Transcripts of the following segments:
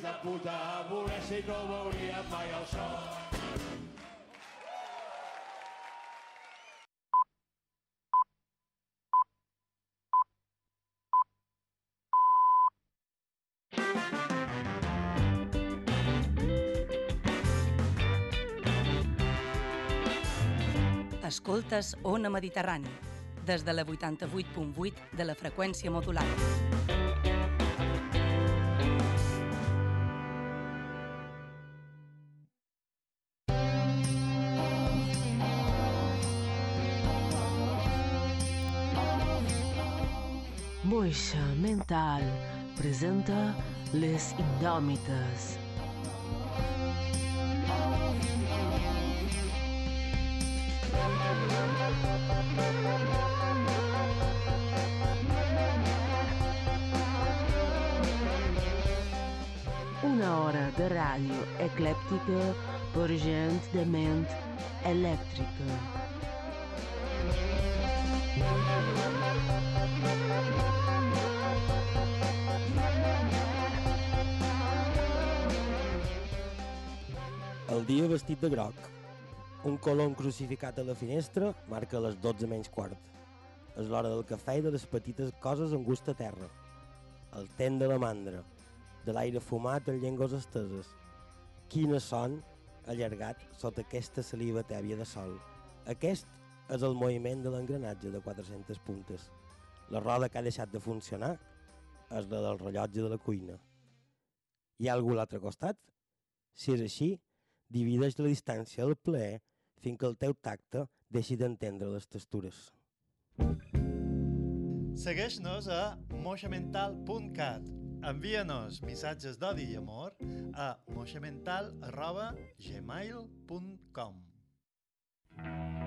fills de puta, voler no veuria mai el sol. Escoltes Ona Mediterrani, des de la 88.8 de la freqüència modulada. Moixa Mental presenta Les Indòmites. Una hora de ràdio eclèptica per gent de ment elèctrica. Dia vestit de groc. Un colon crucificat a la finestra marca les 12 menys quart. És l'hora del cafè i de les petites coses amb gust a terra. El tent de la mandra, de l'aire fumat en llengües esteses. Quina son allargat sota aquesta saliva tèbia de sol. Aquest és el moviment de l'engranatge de 400 puntes. La roda que ha deixat de funcionar és la del rellotge de la cuina. Hi ha algú a l'altre costat? Si és així, divideix la distància del plaer fins que el teu tacte deixi d'entendre les textures. Segueix-nos a moixamental.cat. Envia-nos missatges d'odi i amor a moixamental.gmail.com Straight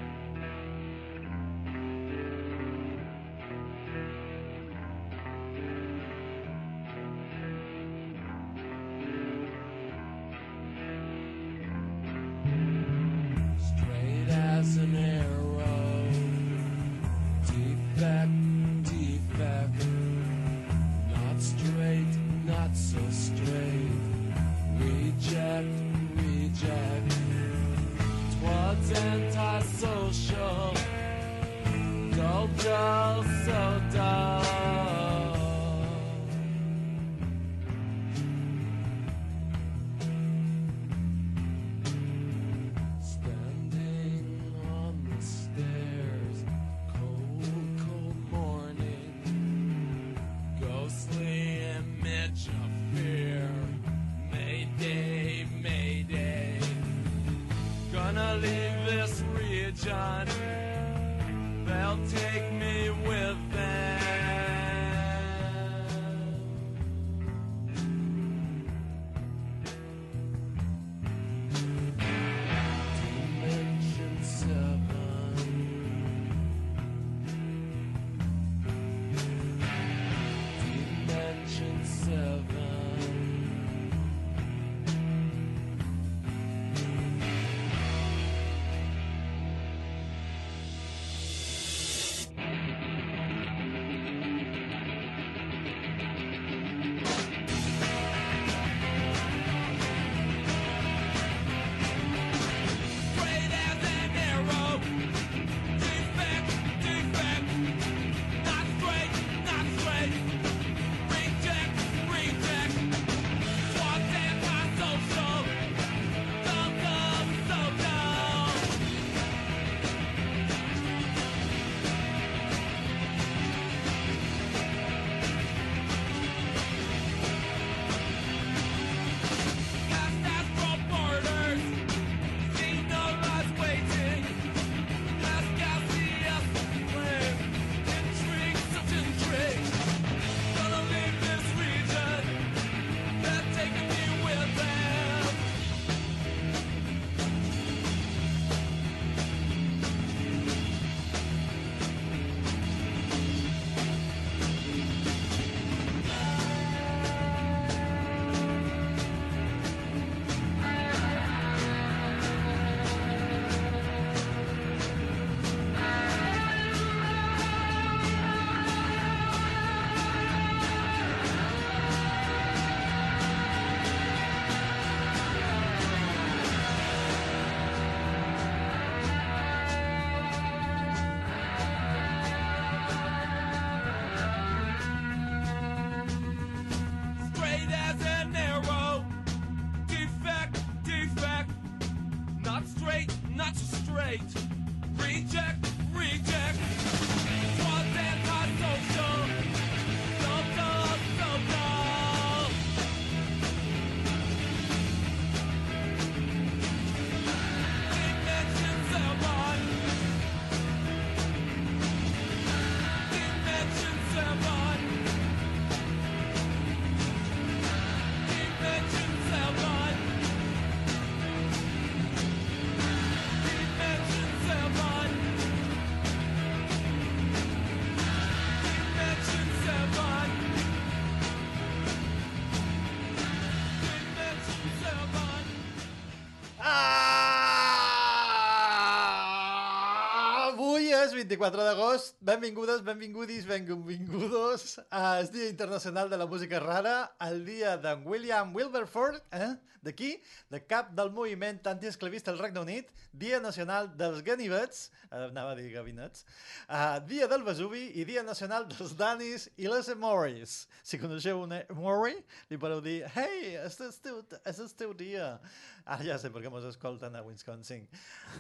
24 d'agost. Benvingudes, benvingudis, benvingudos al Dia Internacional de la Música Rara, el dia d'en William Wilberforce, eh? d'aquí, de cap del moviment antiesclavista al Regne Unit, Dia Nacional dels Ganivets, eh, anava a dir gabinets, uh, Dia del Vesuvi i Dia Nacional dels Danis i les Emoris. Si coneixeu un Emori, li podeu dir «Hey, és el teu, és el teu dia!» Ara ja sé per què mos escolten a Wisconsin.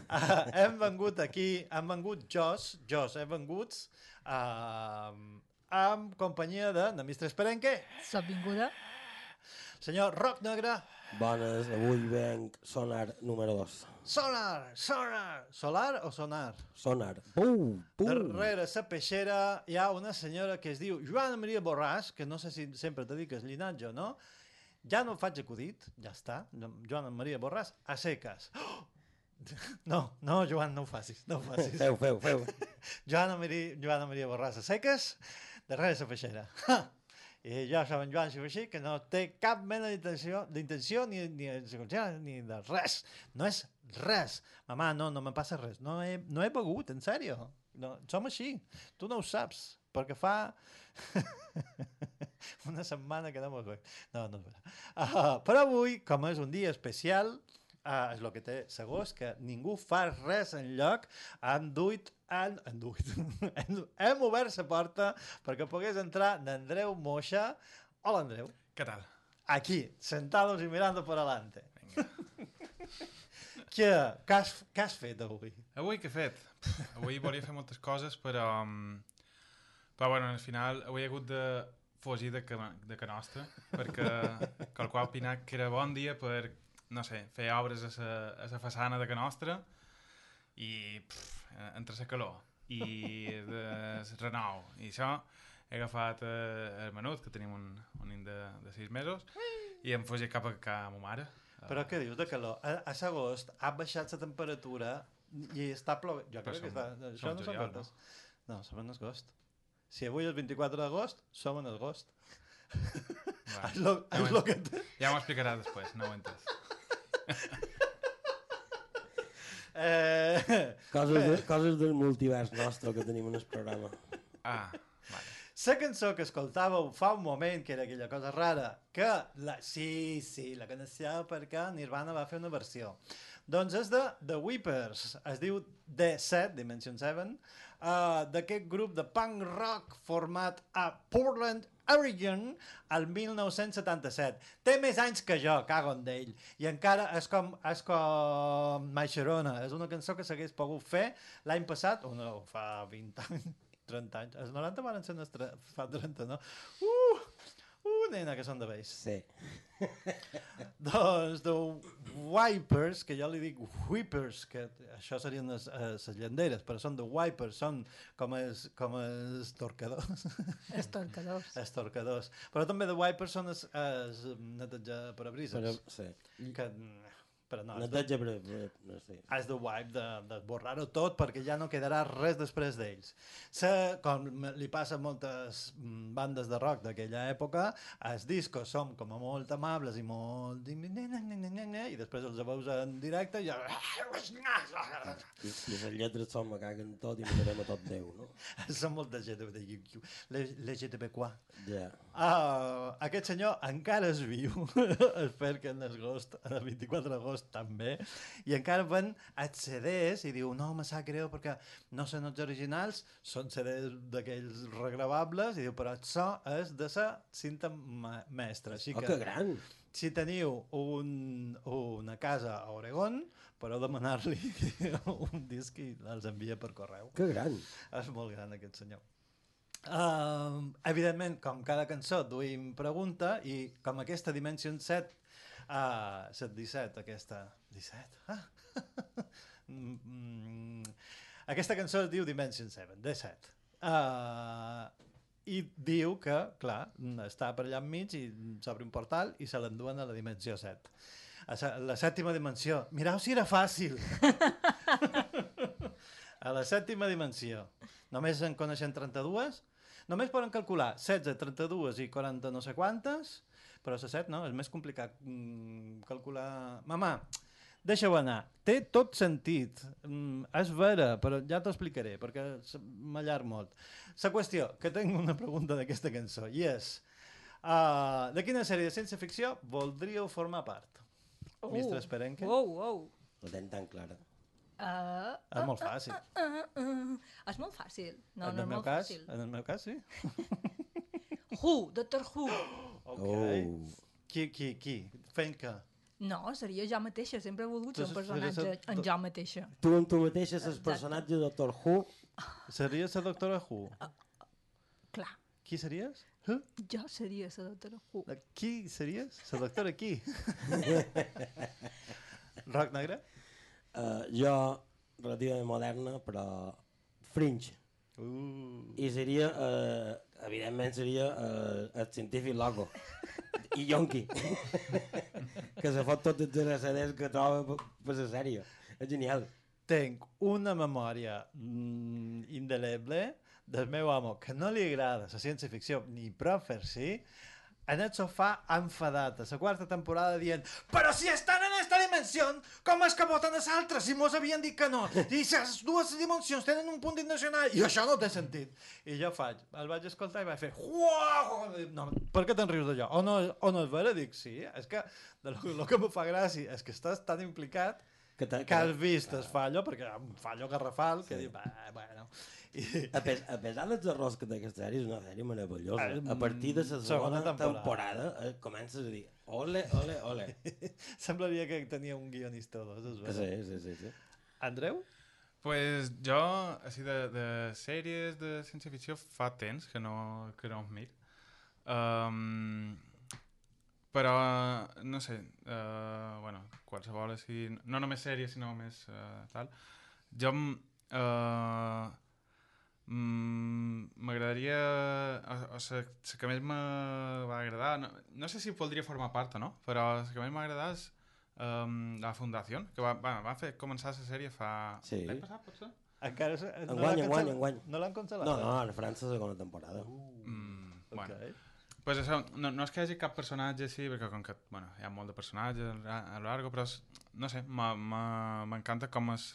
Uh, hem vengut aquí, hem vengut Jos, Jos, hem vengut uh, amb companyia de, de Mistres Perenque, Sóc vinguda. senyor Roc Negre, Bones, avui venc Sonar número 2. Sonar, Sonar, Solar o Sonar? Sonar. Pum, pum. Darrere la peixera hi ha una senyora que es diu Joana Maria Borràs, que no sé si sempre te dic el llinatge o no, ja no faig acudit, ja està, Joana Maria Borràs, a seques. Oh! No, no, Joan, no ho facis, no ho facis. Feu, feu, feu. Joana Maria, Joana Maria Borràs a seques, darrere la peixera. Ha! I jo soc en Joan Xabaixí, que no té cap mena d'intenció d'intenció ni, ni, de, ni de res. No és res. Mamà, no, no me passa res. No he, no he begut, en sèrio. No, som així. Tu no ho saps, perquè fa una setmana que no m'ho veig. No, no és vera. Uh, però avui, com és un dia especial, uh, és el que té segons, que ningú fa res en lloc, han duit han, han duit, hem, hem obert la porta perquè pogués entrar n'Andreu Moixa. Hola, Andreu. ¿Qué tal? Aquí, sentados y mirando por adelante. què, què, has, què has fet avui? Avui què he fet? Avui volia fer moltes coses, però... mm, Però, bueno, al final avui he hagut de fugir de, de ca nostra, perquè qualcú ha opinat que era bon dia per, no sé, fer obres a la, a la façana de ca nostra i pff, eh, entre la calor i de renou i això he agafat eh, el menut, que tenim un, un nen de, de sis mesos, i em fugit cap a ca ma mare. Però què dius de calor? A, a l'agost ha baixat la temperatura i està plovent. Jo crec que som- està... Això no són gotes. No, som en agost. Si avui és 24 d'agost, som en agost. Va, És lo, ja és m'ho lo que ja m'ho explicarà després, no ho he entès. Eh, Coses, de, coses del multivers nostre que tenim en el programa. Ah, vale. La cançó que escoltàveu fa un moment, que era aquella cosa rara, que la... Sí, sí, la coneixeu perquè Nirvana va fer una versió. Doncs és de The Weepers, es diu D7, Dimension 7, uh, d'aquest grup de punk rock format a Portland, Oregon, al 1977. Té més anys que jo, cago en d'ell, i encara és com, és com My Sharona, és una cançó que s'hagués pogut fer l'any passat, o no, fa 20 anys, 30 anys. Els 90 van ser fa 30, no? Uh! Nena, que són de vells. Sí. Doncs The Wipers, que jo li dic Whippers, que això serien les, eh, les llenderes, però són The Wipers, són com els, com els torcadors. Estorcadors. els torcadors. Però també The Wipers són els, els neteja Però, parabrises. sí. Que, però no, és de, no sé. has de wipe, de, de borrar-ho tot perquè ja no quedarà res després d'ells. Se, com me- li passa a moltes mm, bandes de rock d'aquella època, els discos són com a molt amables i molt... i després els veus en directe i ja... I, i les lletres són me caguen tot i mirarem a tot Déu, no? són molt de LGTB, LGTB quoi. Ah, aquest senyor encara és viu, espero que en el 24 d'agost també, i encara ven els CDs i diu, no, me sap greu perquè no són els originals, són CDs d'aquells regravables, i diu, però això és de sa cinta mestra. Així Oh, que, que gran! si teniu un, una casa a Oregon, podeu demanar-li un disc i els envia per correu. Que gran. És molt gran aquest senyor. Uh, evidentment, com cada cançó duim pregunta i com aquesta Dimension 7 uh, 7 17 aquesta 17 ah. Mm, mm, aquesta cançó es diu Dimension 7 17 uh, i diu que, clar, està per allà enmig i s'obre un portal i se l'enduen a la dimensió 7 a la sèptima dimensió. Mireu si era fàcil! A la sèptima dimensió. Només en coneixen 32 només poden calcular 16, 32 i 40 no sé quantes però la 7 no, és més complicat mm, calcular... Mamà, deixa-ho anar. Té tot sentit. Mm, és vera, però ja t'ho explicaré, perquè m'allarg molt. La qüestió, que tinc una pregunta d'aquesta cançó, i és... Uh, de quina sèrie de ciència-ficció voldríeu formar part? Oh. Mistre Esperenque? Oh, oh. La tenc tan clara. Uh, És molt fàcil. uh, uh. És molt fàcil. No, en no el meu molt cas, fàcil. en el meu cas, sí. Who, Doctor Who. Ok. Oh. Qui, qui, qui? Fent que? No, seria jo mateixa. Sempre he volgut ser un personatge el- en jo mateixa. Tu amb tu mateixa és el personatge de Doctor Who. Series la doctora Who? Clar, Qui series? Huh? jo seria la Doctor Who. Qui series? La doctora qui? Roc negre? Uh, jo, relativament moderna, però fringe. Uh. I seria, uh, evidentment seria uh, el científic loco. I yonqui. que se fot tots els RCDs que troba per, per la sèrie. És genial. Tenc una memòria mm, indeleble del meu home que no li agrada la ciència-ficció ni prou fer sí, en el sofà enfadat a la quarta temporada dient però si estan en esta dimensió, com és que voten els altres si mos havien dit que no? I les dues dimensions tenen un punt internacional i això no té sentit. I jo faig, el vaig escoltar i vaig fer! No, per què te'n rius d'allò? O no, o no és vera? Dic, sí, és que de lo, lo que me fa gràcia és que estàs tan implicat Que, que has vist el fallo, perquè un fallo garrafal, que Sí. diu, "Bah, bueno... A, pes, a pesar dels errors que té aquesta sèrie, és una sèrie meravellosa. Eh, A partir de la segona, segona temporada. temporada, eh, comences a dir ole, ole, ole. semblaria que tenia un guionista o dos, sí, sí, sí, sí. Andreu? Pues jo, així de, de sèries de ciència-ficció fa temps que no, que no em mir. Um, però, no sé, uh, bueno, qualsevol així, no només sèries, sinó més uh, tal. Jo, m- uh, mm, m'agradaria, o, o la, la que més me va agradar, no, no sé si voldria formar part o no, però la que més m'ha agradat és um, la Fundació, que va, va, va fer començar la sèrie fa... Sí. L'any passat, potser? Encara se- no Enguany, l'han enguany, enguany. No l'han cancel·lat? No, no, a França segona temporada. Mm, Ok. bueno. Pues això, no, no és que hi hagi cap personatge així, perquè com que bueno, hi ha molt de personatges a, a lo largo, però és, no sé, m'encanta com es,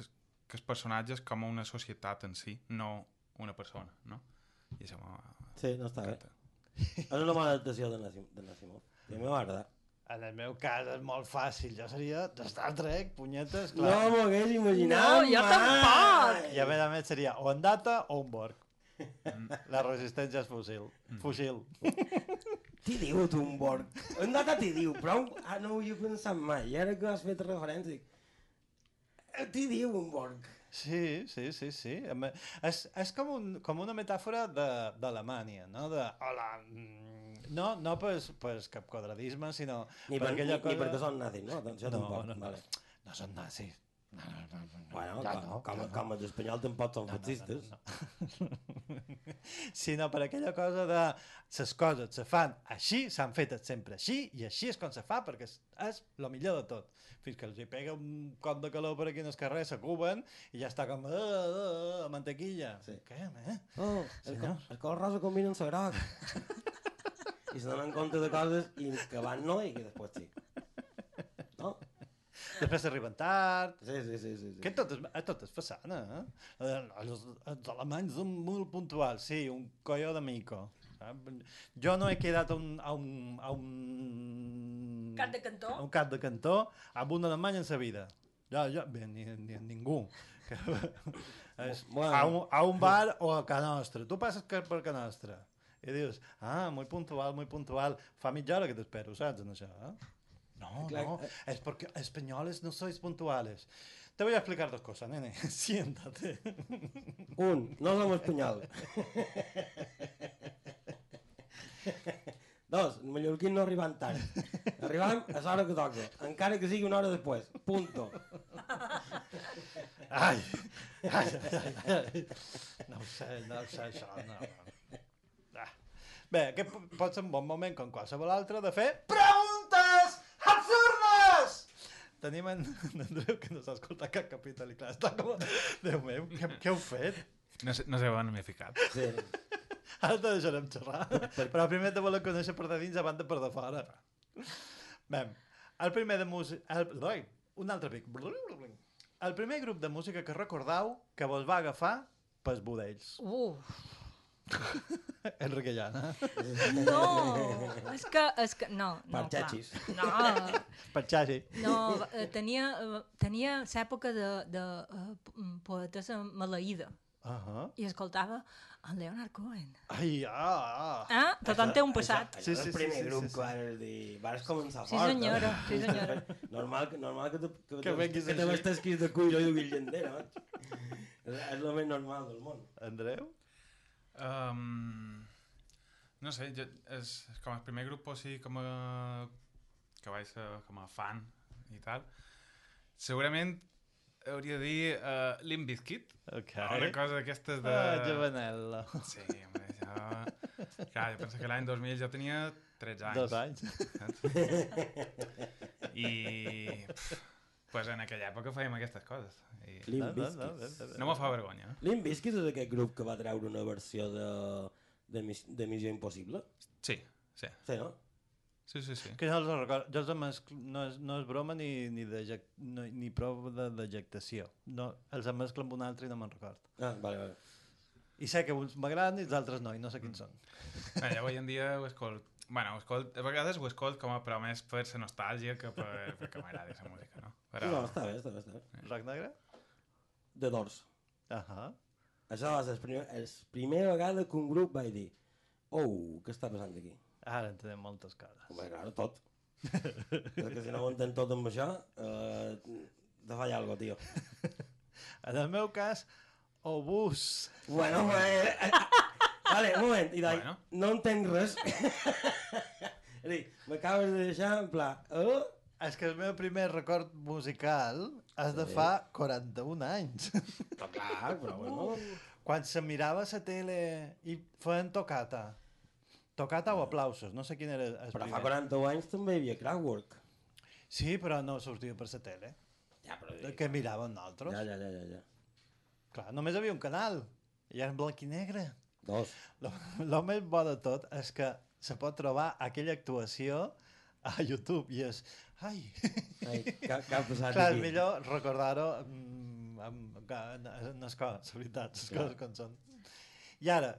que els personatges com una societat en si, no una persona, no? I això. Sí, no està bé. És una bona adaptació de Nassim- de Nassimov. I a mi m'ha agradat. En el meu cas és molt fàcil. Jo seria de Star Trek, punyetes, No clar. m'ho hagués imaginat No, jo mai! tampoc! I a més a més seria o en Data o un Borg. La resistència és fusil. Fusil. T'hi diu, tu, un Borg. En data t'hi diu, però ah, no ho havia pensat mai. I ara que has fet referència, dic... "Eh, T'hi diu, un Borg. Sí, sí, sí, sí. És, és com, un, com una metàfora de- d'Alemanya, no? De, hola, mm, no, no per, per cap quadradisme, sinó Ni, per, ni, aquella ni perquè són nazis, no? Atenció, No, tampoc. no, no. Vale. No són nazis. No, no, no, no, no. Bueno, Ja com, no, com, ja no. com els espanyols tampoc són fascistes. No, no, no. sinó per aquella cosa de les coses se fan així, s'han fet sempre així, i així és com se fa, perquè és, és el millor de tot. Fins que els hi pega un cop de calor per aquí en el carrer, s'acuben, i ja està com uh, uh, uh, mantequilla. Sí. Què, eh? Oh, el, col, el color rosa combina amb el groc. I se donen compte de coses i que van no i que després sí. Després arriben tard, Sí, sí, sí. sí, sí. Que tot és, eh, tot és façana, eh? Eh, Els, els alemanys són molt puntuals, sí, un colló de mico. Jo no he quedat a un, a un, a un... Cap de cantó? A un cap de cantó amb un alemany en sa vida. Jo, jo, bé, ni, ni, ningú. És, Bueno. a, un, a un bar o a Can Nostra. Tu passes per per Can Nostra i dius, ah, molt puntual, molt puntual. Fa mitja hora que t'espero, saps, en això, eh? No, Clar, no, eh. es porque españoles no sois puntuales. Te voy a explicar dos cosas, nene. Siéntate. Un, no som espanyol. Dos, els mallorquins no arribem tard. Arribam a l'hora que toca, encara que sigui una hora després. Punto. Ai, ai, ai, ai. No ho sé, no ho sé, això, no. no. Ah. Bé, aquest pot ser un bon moment, com qualsevol altre, de fer preguntes absurdes! Tenim en, en Andreu, que no s'ha escoltat cap capítol, i clar, està com... Déu meu, què, què heu fet? No sé, no sé on m'he ficat. Sí. Ara te deixarem xerrar. Però primer te volem conèixer per de dins abans de per de fora. Bé, el primer de música... El... Oi, un altre pic. El primer grup de música que recordau que vos va agafar pels budells. Uh, Enrique Llana. no, és que, és que, no, no. Parxatxis. No, Per Xavi. no, eh, tenia, eh, tenia l'època de, de uh, poetessa maleïda Uh -huh. i escoltava en Leonard Cohen. Ai, ah, ah. Ah, tothom té un passat. Això, Sí, això sí, és el sí, primer sí, grup sí, sí. que vas dir... Vas començar Sí, fort. senyora, eh? sí, senyora. Normal, normal que te, que, Que venguis que te així. vestes de cuiro i duguis llandera, és el més normal del món. Andreu? Um, no sé, jo, és, com el primer grup així com a, que vaig ser com a fan i tal. Segurament hauria de dir uh, Limp Bizkit, Ok. una cosa d'aquestes de... Ah, Jovenel. Sí, home, això... Clar, jo penso que l'any 2000 jo tenia 13 anys. Dos anys. saps? I... Pff, pues en aquella època fèiem aquestes coses. I Limp No, no, Bizkit. no, no, no. no me fa vergonya. Limp Bizkit és aquest grup que va treure una versió de, de, mis, de Missió Impossible? Sí, sí. Sí, no? Sí, sí, sí. Que jo els recordo, jo els mescl... no, és, no és broma ni, ni, dejec... no, ni prova de dejectació. No, els mesclo amb un altre i no me'n record. Ah, vale, vale. I sé que uns m'agraden i els altres no, i no sé quins són. Bé, jo avui en dia ho escolt... Bueno, ho escolt... a vegades ho escolt com a però més per la nostàlgia que per, perquè m'agrada la música, no? Però... No, està bé, està bé, està bé. Rock negre? The Doors. Ahà. Això va ser la primer, el primera vegada que un grup va dir oh, què està passant aquí? Ara entenem moltes coses. Home, clar, tot. Perquè si no ho entén tot amb això, eh, te falla algo, tio. En el meu cas, obús. Bueno, eh, eh, vale, un moment, i Bueno. no entenc res. és dir, m'acabes de deixar en pla, eh? És que el meu primer record musical és de fa 41 anys. Però clar, però bueno... Quan se mirava la tele i feien tocata. Tocata o aplausos, no sé quin era el Però primer. fa 40 anys també hi havia Kraftwerk. Sí, però no sortia per la tele. Ja, però... De què miràvem nosaltres? Ja, ja, ja, ja, ja. Clar, només hi havia un canal. I era en blanc i negre. Dos. Lo, lo més bo de tot és que se pot trobar aquella actuació a YouTube i és... Ai! Ai, què, què ha passat Clar, aquí? és millor recordar-ho mm, amb, amb, amb les coses, la veritat, les Clar. coses com són. I ara,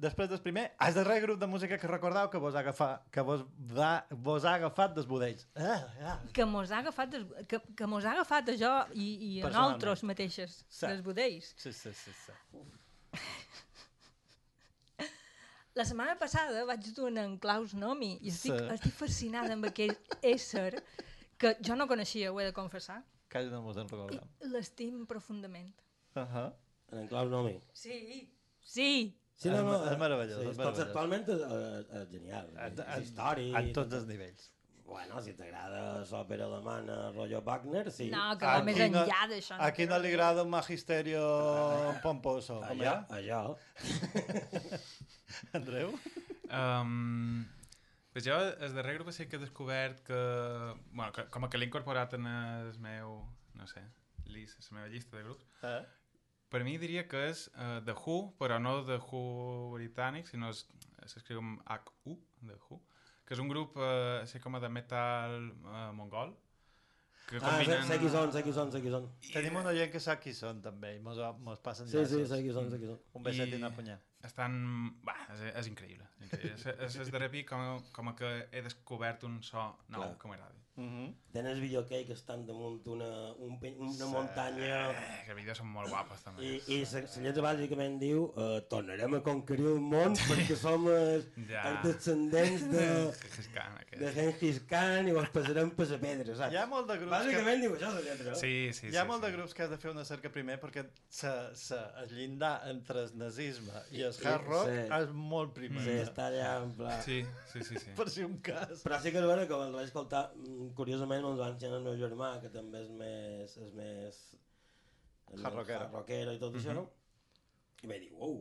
després del primer, el darrer grup de música que recordeu que vos ha agafat, que vos, va, vos ha agafat dels budells. Ah, ah. Que mos ha agafat, des, que, que mos ha agafat això i, i a nosaltres mateixes, Sí. dels budells. Sí, sí, sí, sí. La setmana passada vaig dur en Klaus Nomi i estic, Sí. estic fascinada amb aquell ésser que jo no coneixia, ho he de confessar, Quasi no mos en i recordem. l'estim profundament. Uh -huh. En Claus Nomi. Sí, sí. Sí, És ma- és meravellós, és Sí, meravellós. conceptualment és, és, és genial. En, és històric. en tots els nivells. Bueno, si t'agrada l'òpera alemana, rotllo Wagner, sí. No, que va més Aquí no- enllà d'això. A qui no li agrada un magisterio pomposo? Com allò, ja? allò. Andreu? Um, pues jo, el darrer grup sí que he descobert que... Bueno, que, com que l'he incorporat en el meu... No sé, list, la meva llista de grups. Eh? Per mi diria que és uh, The Who, però no The Who britànic, sinó es- s'escriu amb H-U, The Who, que és un grup uh, així com de metal uh, mongol, que Ah, sé, sé qui són, sé qui són, sé qui són. Tenim una gent que sap qui són, també, i mos, mos passen Sí, sí, sé qui són, sé qui són. Un beset i, I- una punyà. Estan... Va, és, és increïble. És, increïble. és, és, és de repi com, com que he descobert un so nou Clar. que m'agrada. Mhm. El videoclip que estan damunt una, un, una muntanya Eh, que vídeos són molt guapos, també. i, i la, la lletra bàsicament diu uh, tornarem a conquerir el món perquè som els, Ja. els descendents de, Gengis Khan, de Genghis Khan i vos passarem per la pedra, saps? Hi ha molt de grups que... Bàsicament diu això, la lletra. Sí, sí, Hi ha sí, molt sí. de grups que has de fer una cerca primer perquè se, se, el llindar entre el nazisme i el hard rock sí. és molt primer. Sí, està allà en pla... Sí, sí, sí, sí. Per si un cas. Però sí que és vera que el vaig escoltar, curiosament, ens va ensenyar el meu germà, que també és més... És més és més Hard rockero. i tot això, no? I vaig dir, uau,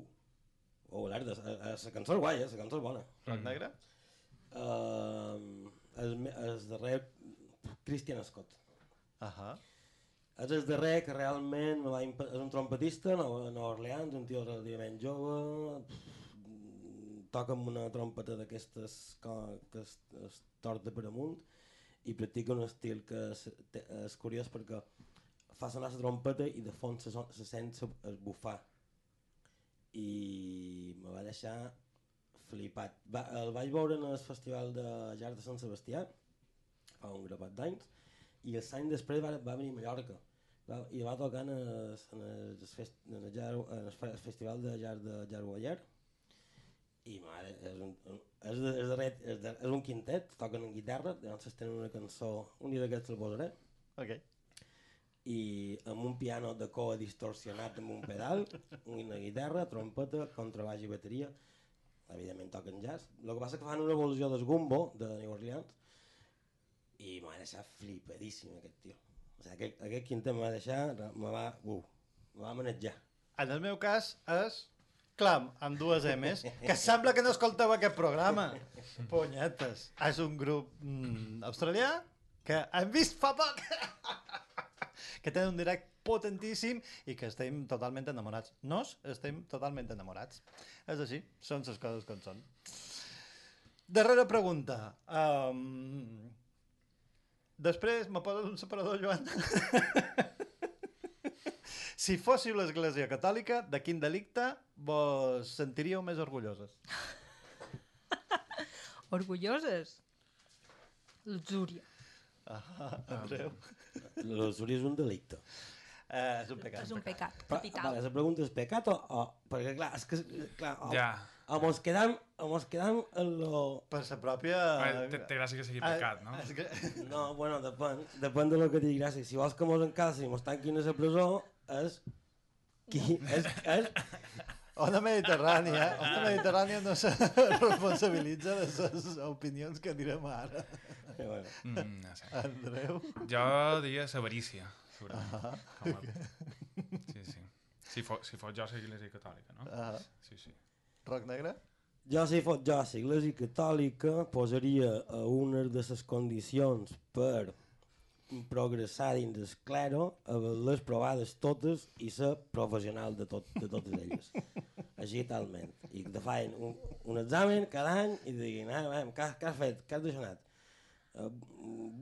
uau, alerta, la cançó és guai, eh? la cançó és bona. Rock negre? Uh, el, darrer, Christian Scott. Ahà. És el darrer que realment me va és un trompetista Nova, Nova Orleans, un tio relativament jove, toca amb una trompeta d'aquestes que es, es torta per amunt i practica un estil que és, és curiós perquè fa sonar la trompeta i de fons se, se sent se- el bufar. I me va deixar flipat. Va, el vaig veure en el festival de Llar de Sant Sebastià fa un grapat d'anys i els anys després va, va venir a Mallorca. Va, i va tocar en el, en el, fest, en el, en el fe- festival de Llar de Jargualler i mare, és un, és, de, és, de, és, de, és un quintet, toquen en guitarra, llavors tenen una cançó, un dia d'aquests el posaré, Ok. i amb un piano de coa distorsionat amb un pedal, una guitarra, trompeta, contrabaix i bateria, evidentment toquen jazz. El que passa que fan una evolució del gumbo de New Orleans i m'ha deixat flipadíssim aquest tio. O sigui, aquest, aquest quintet m'ha deixat, me va, uh, me va manejar. En el meu cas és Clam, amb dues M's, que sembla que no escolteu aquest programa. Punyetes. És un grup mm, australià que hem vist fa poc, que tenen un direct potentíssim i que estem totalment enamorats. Nos estem totalment enamorats. És així, són les coses com són. Darrera pregunta. Um, després, me poses un separador, Joan? Si fóssiu l'Església Catòlica, de quin delicte vos sentiríeu més orgulloses? Orgulloses? Luxúria. Ah, Andreu. L'usura és un delicte. Eh, és un pecat. És un pecat Però, capital. vale, la pregunta és pecat o, o... Perquè clar, és que... Clar, o, Ja. o mos quedam, o mos quedam en lo... Per sa pròpia... Té, té gràcia que sigui pecat, no? Ah, és que... No, bueno, depèn, depèn de lo que digui gràcies. Si vols que mos encalcin i mos tanquin a la presó, és... Qui? És, és, Ona Mediterrània, Ona Mediterrània no se responsabilitza de les opinions que direm ara. Eh, bueno. Mm, no sé. Andreu? Jo diria avarícia, segurament. Com a... Sí, sí. Si fos, si fos jo l'església catòlica, no? Ah, Sí, sí. roc negre? Jo, si fos jo, l'Església Catòlica, posaria a una de les condicions per progressar dins el clero, haver-les provades totes i ser professional de, tot, de totes elles. Així talment. I te feien un, un examen cada any i te diguin, ah, vam, què, què has fet? Què has deixat? Uh,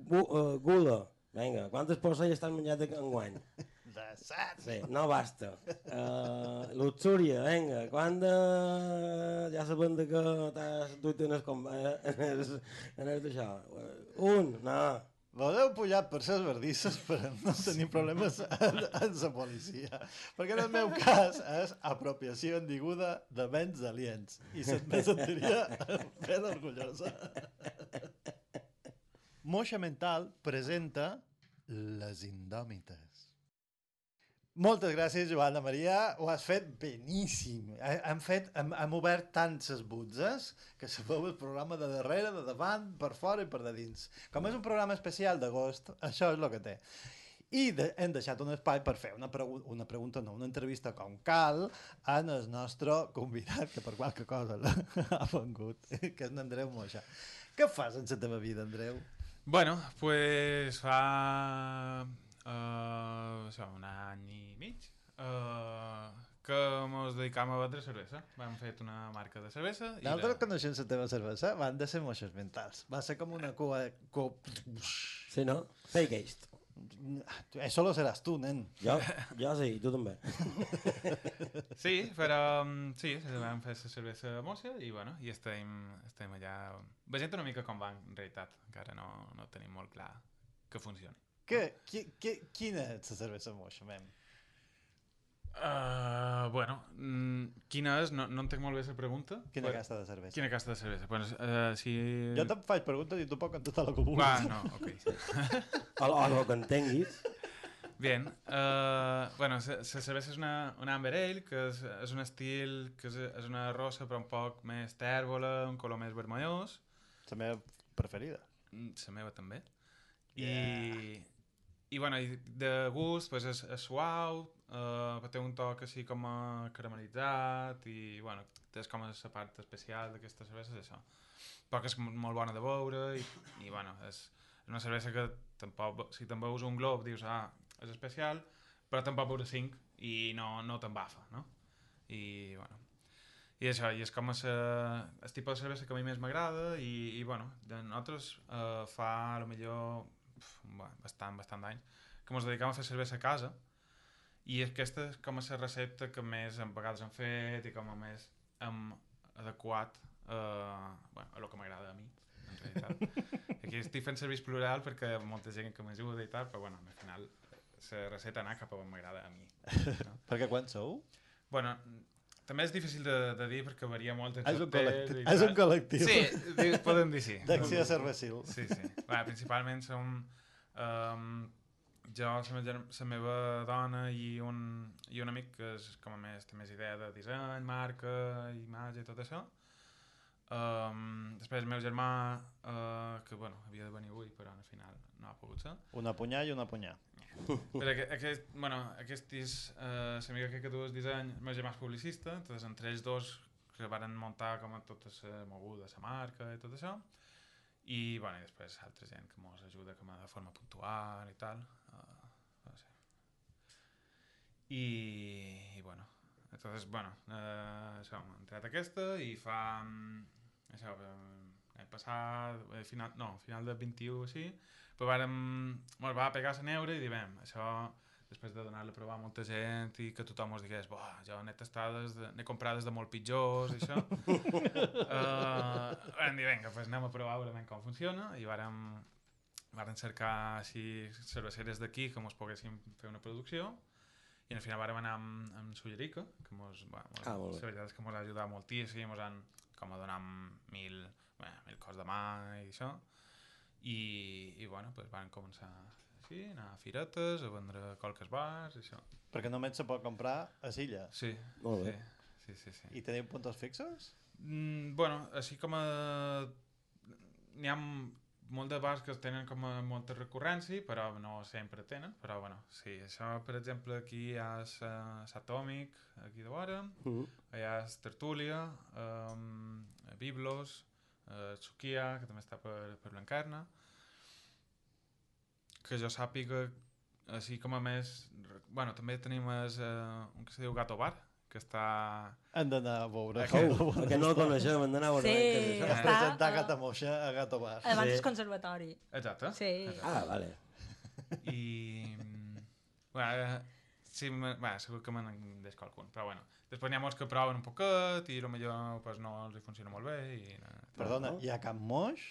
bu, uh, gula. Vinga, quantes porcelles t'has menjat enguany? De set. Sí, no basta. Uh, Luxúria, vinga, quan de... ja sabem de que t'has dut en el, com- en el, en el d'això. Un, no. Voleu pujar per ses verdisses per no tenir problemes amb, amb la policia. Perquè en el meu cas és apropiació indiguda de béns aliens. I se't me sentiria ben orgullosa. Moixa Mental presenta Les Indòmites. Moltes gràcies, Joana Maria. Ho has fet beníssim. He- Hem, fet, hem, hem obert tantes butzes que sabeu el programa de darrere, de davant, per fora i per de dins. Com és un programa especial d'agost, això és el que té. I de, hem deixat un espai per fer una, pregu una pregunta, no, una entrevista com cal en el nostre convidat, que per qualque cosa ha vengut, que és en Andreu Moixa. Què fas en la teva vida, Andreu? Bueno, pues fa uh, això, un any i mig uh, que mos dedicam a vendre cervesa. Vam fet una marca de cervesa i Nosaltres la... coneixent la teva cervesa van de ser moixes mentals. Va ser com una cua... Co... Sí, no? Fake East. Eso lo seràs tu, nen. Jo, jo sí, i tu també. Sí, però mm, sí, vam fer la cervesa mossa i, bueno, i estem, estem allà veient una mica com va en realitat. Encara no, no tenim molt clar que funcioni. Que, qui, qui, quina és la cervesa moixa, mem? Uh, bueno, mm, quina és? No, no entenc molt bé la pregunta. Quina Però- casta de cervesa? Quina casta de cervesa? Pues, uh, si... Jo te'n faig preguntes i tu pots contestar el que vulguis. Va, no, ok. O, o el que entenguis. Bien, uh, bueno, la cervesa és una, una Amber Ale, que és, és un estil que és, és una rosa però un poc més tèrbola, un color més vermellós. La meva preferida. Mm, La meva també. I, i bueno, i de gust pues, és, és suau, uh, té un toc així com a caramelitzat i bueno, és com la part especial d'aquesta cervesa és això. Però que és molt bona de beure i, i bueno, és una cervesa que tampoc, si te'n beus un glob dius, ah, és especial, però pots beure cinc i no, no t'embafa, no? I bueno, i això, i és com a sa, el tipus de cervesa que a mi més m'agrada i, i bueno, de nosaltres uh, fa a lo millor uf, bueno, bastant, bastant d'anys que ens dedicam a fer cervesa a casa i aquesta és com a la recepta que més a vegades hem fet i com a més hem adequat uh, bueno, a lo que m'agrada a mi en realitat aquí estic fent service plural perquè hi ha molta gent que m'ajuda i tal però bueno, al final la recepta anar cap a on m'agrada a mi no? Perquè quan sou? Bueno, també és difícil de, de dir perquè varia molt entre És un col·lectiu. És un col·lectiu. Sí, podem dir sí. D'acció cervecil. Sí, sí. Va, principalment som um, jo, la meva, la meva dona i un, i un amic que és com a més, té més idea de disseny, marca, imatge i tot això. Um, després el meu germà, uh, que bueno, havia de venir avui, però al final no ha pogut ser. Una punyà i una punyà. Però aquest, aquest, bueno, aquest és uh, l'amiga que, que tu és disseny, el meu germà és publicista, entonces entre ells dos que varen muntar com a tota la moguda, la marca i tot això, i, bueno, i després altra gent que ens ajuda com a de forma puntual i tal. I, i bueno, entonces, bueno, uh, això, hem entrat aquesta i fa, mm, això, eh, passat, eh, final, no, final del 21 o així, però vàrem, bueno, va pegar la neure i diem, això, després de donar-la a provar a molta gent i que tothom ens digués, "Buah, jo n'he tastades, de- n'he comprades de molt pitjors i això. uh, vam dir, vinga, pues anem a provar a veure com funciona i vàrem, vàrem cercar així cerveceres d'aquí que mos poguéssim fer una producció i al final vàrem anar amb, amb Sullerica, que mos, va, mos, Ah, la veritat és que mos ha ajudat moltíssim, mos han com a donar mil, bé, mil cos de mà i això. I, i bueno, pues van començar així, a anar a firetes, a vendre qualques bars i això. Perquè només se pot comprar a Silla. Sí, Molt bé. sí, sí, sí. sí. I teniu puntos fixos? Mm, bueno, així com a... N'hi ha molt de bars que tenen com a molta recurrència, però no sempre tenen, però bueno, sí, això per exemple aquí hi ha sa- Satòmic, aquí de vora, Mm. hi ha Tertúlia, um, Biblos, uh, Tsukia, que també està per, per Blancarna, que jo sàpiga, així com a més... Bueno, també tenim es, uh, un que se diu Gato Bar, que està... Hem d'anar a veure. Oh, que no el coneixem, hem d'anar a veure. Sí. això. Has Està, presentat eh, Gata Moixa a Gato Bar. Abans Sí. és conservatori. Exacte. Sí. Ah, vale. I... Bueno, eh, sí, me- bueno, segur que me'n deixo algun, però bueno. Després n'hi ha molts que proven un poquet i potser pues, no els hi funciona molt bé i... no, Perdona, i a Can Moix?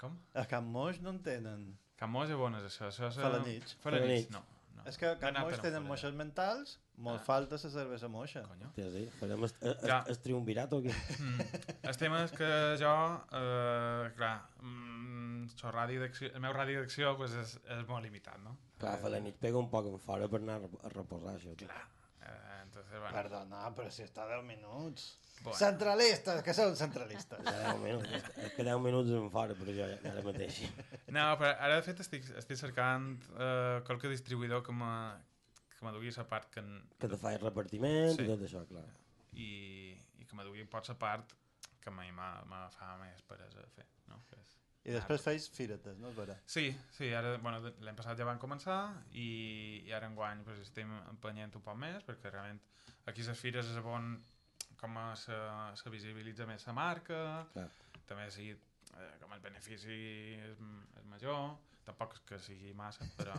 Com? A Can Moix no en tenen. Can Moix és bones, això. això és. Felanitx, Felanitx. no. No. És que Can Moix tenen moixes mentals, molt Ah. falta la cervesa moixa. Conyo. Sí, sí. Farem el, el, Ja. el, triumvirat o què? Mm. El tema és que jo, eh, clar, mm, radi el meu radi d'acció pues, és, és molt limitat, no? Clar, fa la nit pega un poc en fora per anar a reposar això. Clar. Eh, entonces, bueno, Perdona, però si està 10 minuts. Bueno. Centralistes, que són centralistes. Ja 10 minuts. És que 10 minuts en fora, però jo ara mateix. No, però ara de fet estic, estic cercant uh, qualque distribuïdor que me, que me dugui la part que, en- Que te faig repartiment Sí. i tot això, clar. i, i que me dugui pot la part que a mi me, me fa més peresa de fer, no? Que és... I després feis firetes, no vera? Sí, sí, ara, bueno, l'any passat ja van començar i, i ara enguany pues, estem empenyent un poc més perquè realment aquí les fires és on com se, se visibilitza més la marca, Clar. també sí, eh, com el benefici és, és major, tampoc és que sigui massa, però...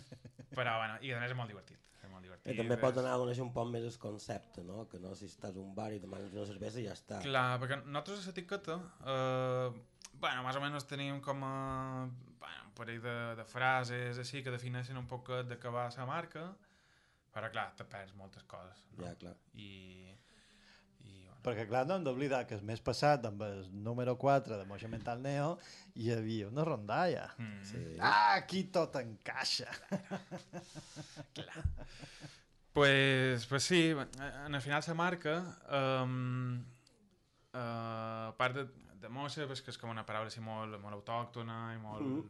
però, bueno, i a més és molt divertit. És molt divertit. I també és- pot anar a conèixer un poc més el concepte, no? Que no si estàs a un bar i demanes una cervesa i ja està. Clar, perquè nosaltres a l'etiqueta, eh, bueno, més o menys tenim com a, bueno, un parell de, de frases així que defineixen un poc de què va la marca, però clar, te perds moltes coses. No? Ja, clar. I, Perquè, clar, no hem d'oblidar que el mes passat, amb el número 4 de Moixa Mental Neo, hi havia una rondalla. mm, Sí. Ah, aquí tot encaixa. Pues, pues sí, en el final la marca, um, uh, a part de, de mossa, pues que és com una paraula així molt, molt autòctona i molt... Mm.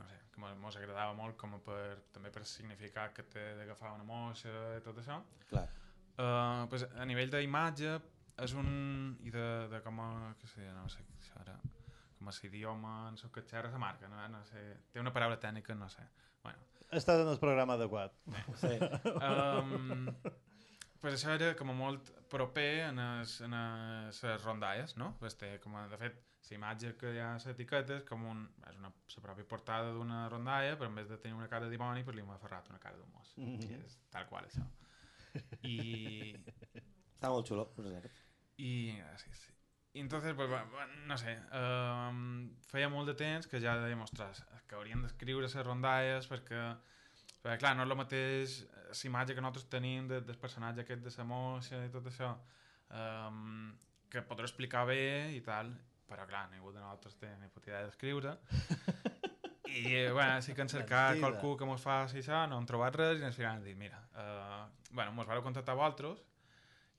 No sé, que mos, agradava molt com per, també per significar que té d'agafar una mossa i tot això. Clar. Uh, pues a nivell d'imatge és un... i de, de com a... què sé, no sé, ara... com a idioma, no sé què xerra la marca, no, no sé, té una paraula tècnica, no sé. Bueno, Estàs en el programa adequat. Sí. um, pues això era com a molt proper en, es, en les rondalles, no? Pues té com a, de fet, la imatge que hi ha a l'etiqueta és com un, és una, la pròpia portada d'una rondalla, però en vez de tenir una cara de dimoni, pues li hem aferrat una cara d'un mos. Mm -hmm. I és tal qual això. I, Està molt xulo, per cert. I. I entonces, pues, no sé, um, feia molt de temps que ja dèiem, ostres, que haurien d'escriure les rondalles perquè, perquè, clar, no és el mateix la imatge que nosaltres tenim de, del personatge aquest de la moixa i tot això, um, que podré explicar bé i tal, però clar, ningú de nosaltres té ni puta idea d'escriure. I, eh, bueno, sí que cercar Mentida. qualcú que mos faci això, no hem trobat res, i al final hem dit, mira, uh, bueno, mos vareu contactar vosaltres,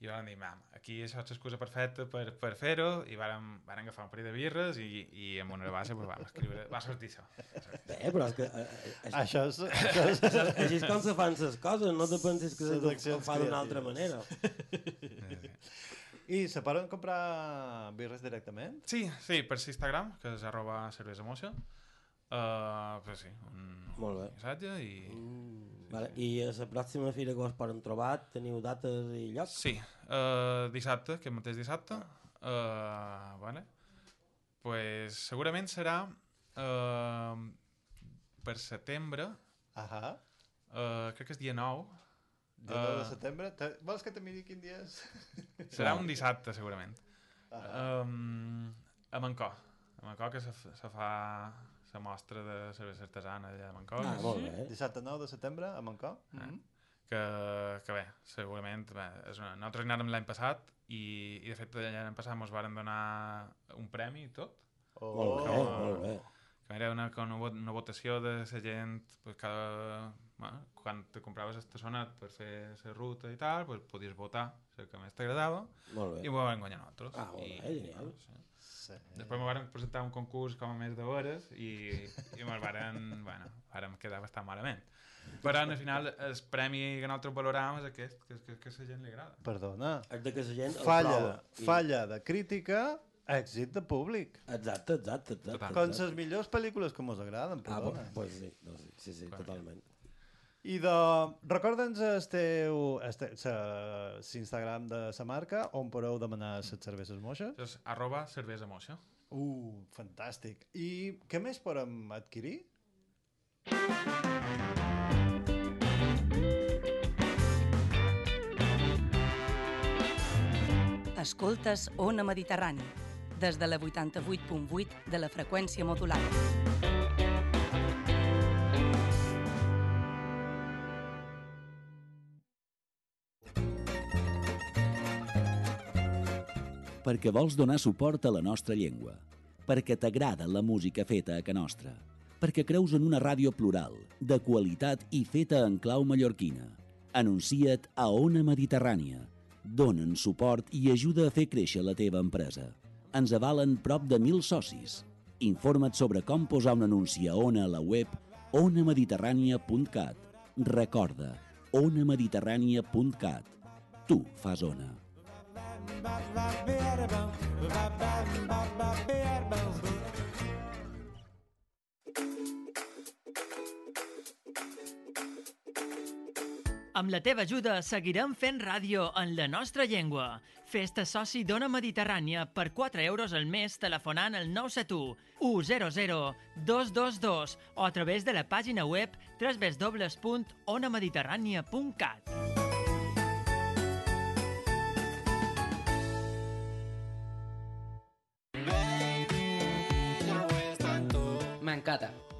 i vam dir, mam, aquí això és l'excusa perfecta per, per fer-ho, i vàrem, vàrem agafar un parell de birres i, i amb una base pues, vam escriure, va sortir això. Bé, però és que... eh, eh, Així, Això és... Això és... així és com se fan les coses, no te pensis que se fa d'una altra manera. I se poden comprar birres directament? Sí, sí, per Instagram, que és arroba cervesa moixa, uh, pues sí, un, Molt bé. un missatge i... Vale. I a la pròxima fira que us poden trobar teniu dates i llocs? Sí, uh, dissabte, aquest mateix dissabte, uh, vale. pues segurament serà uh, per setembre, Ahà. uh, crec que és dia 9, Dia 9 de Ah. setembre. Te- Vols que te miri quin dia és? serà un dissabte segurament. Ahà. Um, a Mancó. A Mancó que se, se fa la mostra de cervesa artesana allà a Mancó. Ah, molt bé. Dissabte 9 de setembre, a Mancó. Ah. Mhm. que, que bé, segurament bé, és una, nosaltres anàrem l'any passat i, i de fet l'any passat ens varen donar un premi i tot Oh. Molt bé, molt bé. que era una, una, una votació de la gent pues, cada, bueno, quan te compraves el tassonat per fer la ruta i tal, pues, podies votar el que més t'agradava Molt i bé. ho vam guanyar nosaltres Ah, molt I, bé, genial. bueno, sí. Sí. Després me varen presentar un concurs com a més d'hores i, i me'l varen, bueno, varen quedar bastant malament. Però al final el premi que nosaltres valoràvem és aquest, que, que, que a la gent li agrada. Perdona. És de que la gent el Falla, prova. I- falla de crítica, èxit de públic. Exacte, exacte, exacte. Total. Com exacte. les millors pel·lícules que mos agraden, Ah, perdona. pues, pues sí, no, sí, sí, sí, Clar. totalment. I de... Recorda'ns el teu... L'Instagram de sa marca, on podeu demanar les cerveses moixes. Això és arroba cervesa moixa. Uh, fantàstic. I què més podem adquirir? Escoltes Ona Mediterrani, des de la 88.8 de la freqüència modulada. Perquè vols donar suport a la nostra llengua, perquè t'agrada la música feta a ca nostra, perquè creus en una ràdio plural, de qualitat i feta en clau mallorquina. Anuncia't a Ona Mediterrània. Donen suport i ajuda a fer créixer la teva empresa. Ens avalen prop de mil socis. Informa't sobre com posar un anunci a Ona a la web onamediterrània.cat. Recorda, onamediterrània.cat. Tu fas Ona. Amb la teva ajuda seguirem fent ràdio en la nostra llengua. Festa soci d'Ona Mediterrània per 4 euros al mes telefonant al 971 100 222 o a través de la pàgina web www.onamediterrània.cat.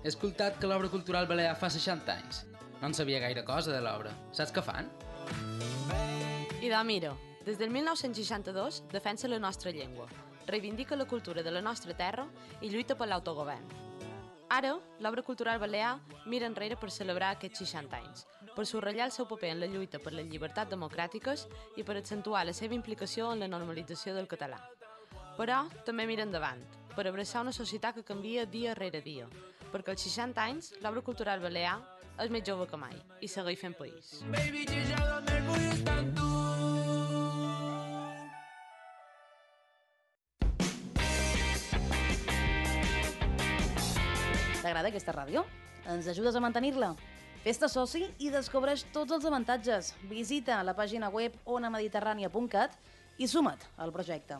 He escoltat que l'obra cultural balear fa 60 anys. No en sabia gaire cosa de l'obra. Saps què fan? I de mira, des del 1962 defensa la nostra llengua, reivindica la cultura de la nostra terra i lluita per l'autogovern. Ara, l'obra cultural balear mira enrere per celebrar aquests 60 anys, per subratllar el seu paper en la lluita per les llibertats democràtiques i per accentuar la seva implicació en la normalització del català. Però també mira endavant, per abraçar una societat que canvia dia rere dia, perquè als 60 anys l'obra cultural balear és més jove que mai i segueix fent país. Baby. T'agrada aquesta ràdio? Ens ajudes a mantenir-la? Fes-te soci i descobreix tots els avantatges. Visita la pàgina web onamediterrània.cat i suma't al projecte.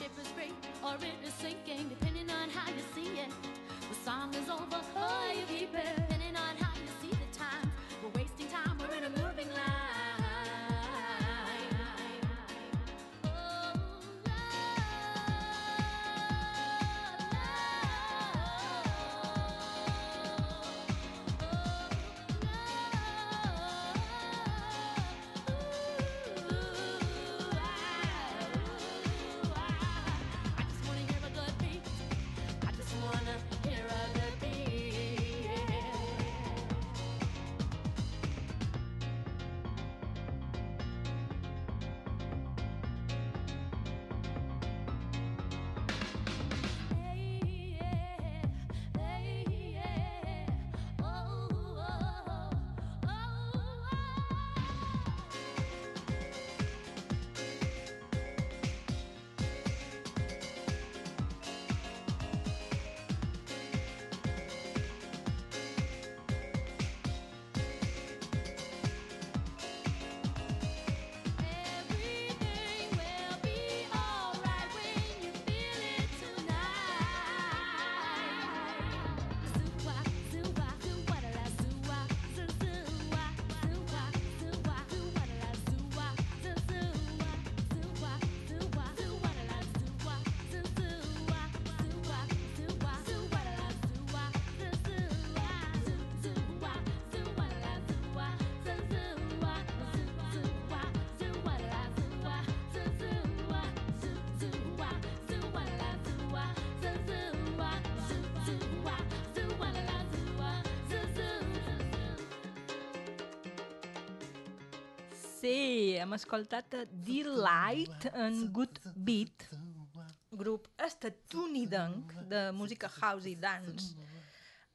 ship is free or it is sinking. Depending on how you see it, the song is over Sí, hem escoltat Delight en Good Beat, grup estatunidenc de música house i dance,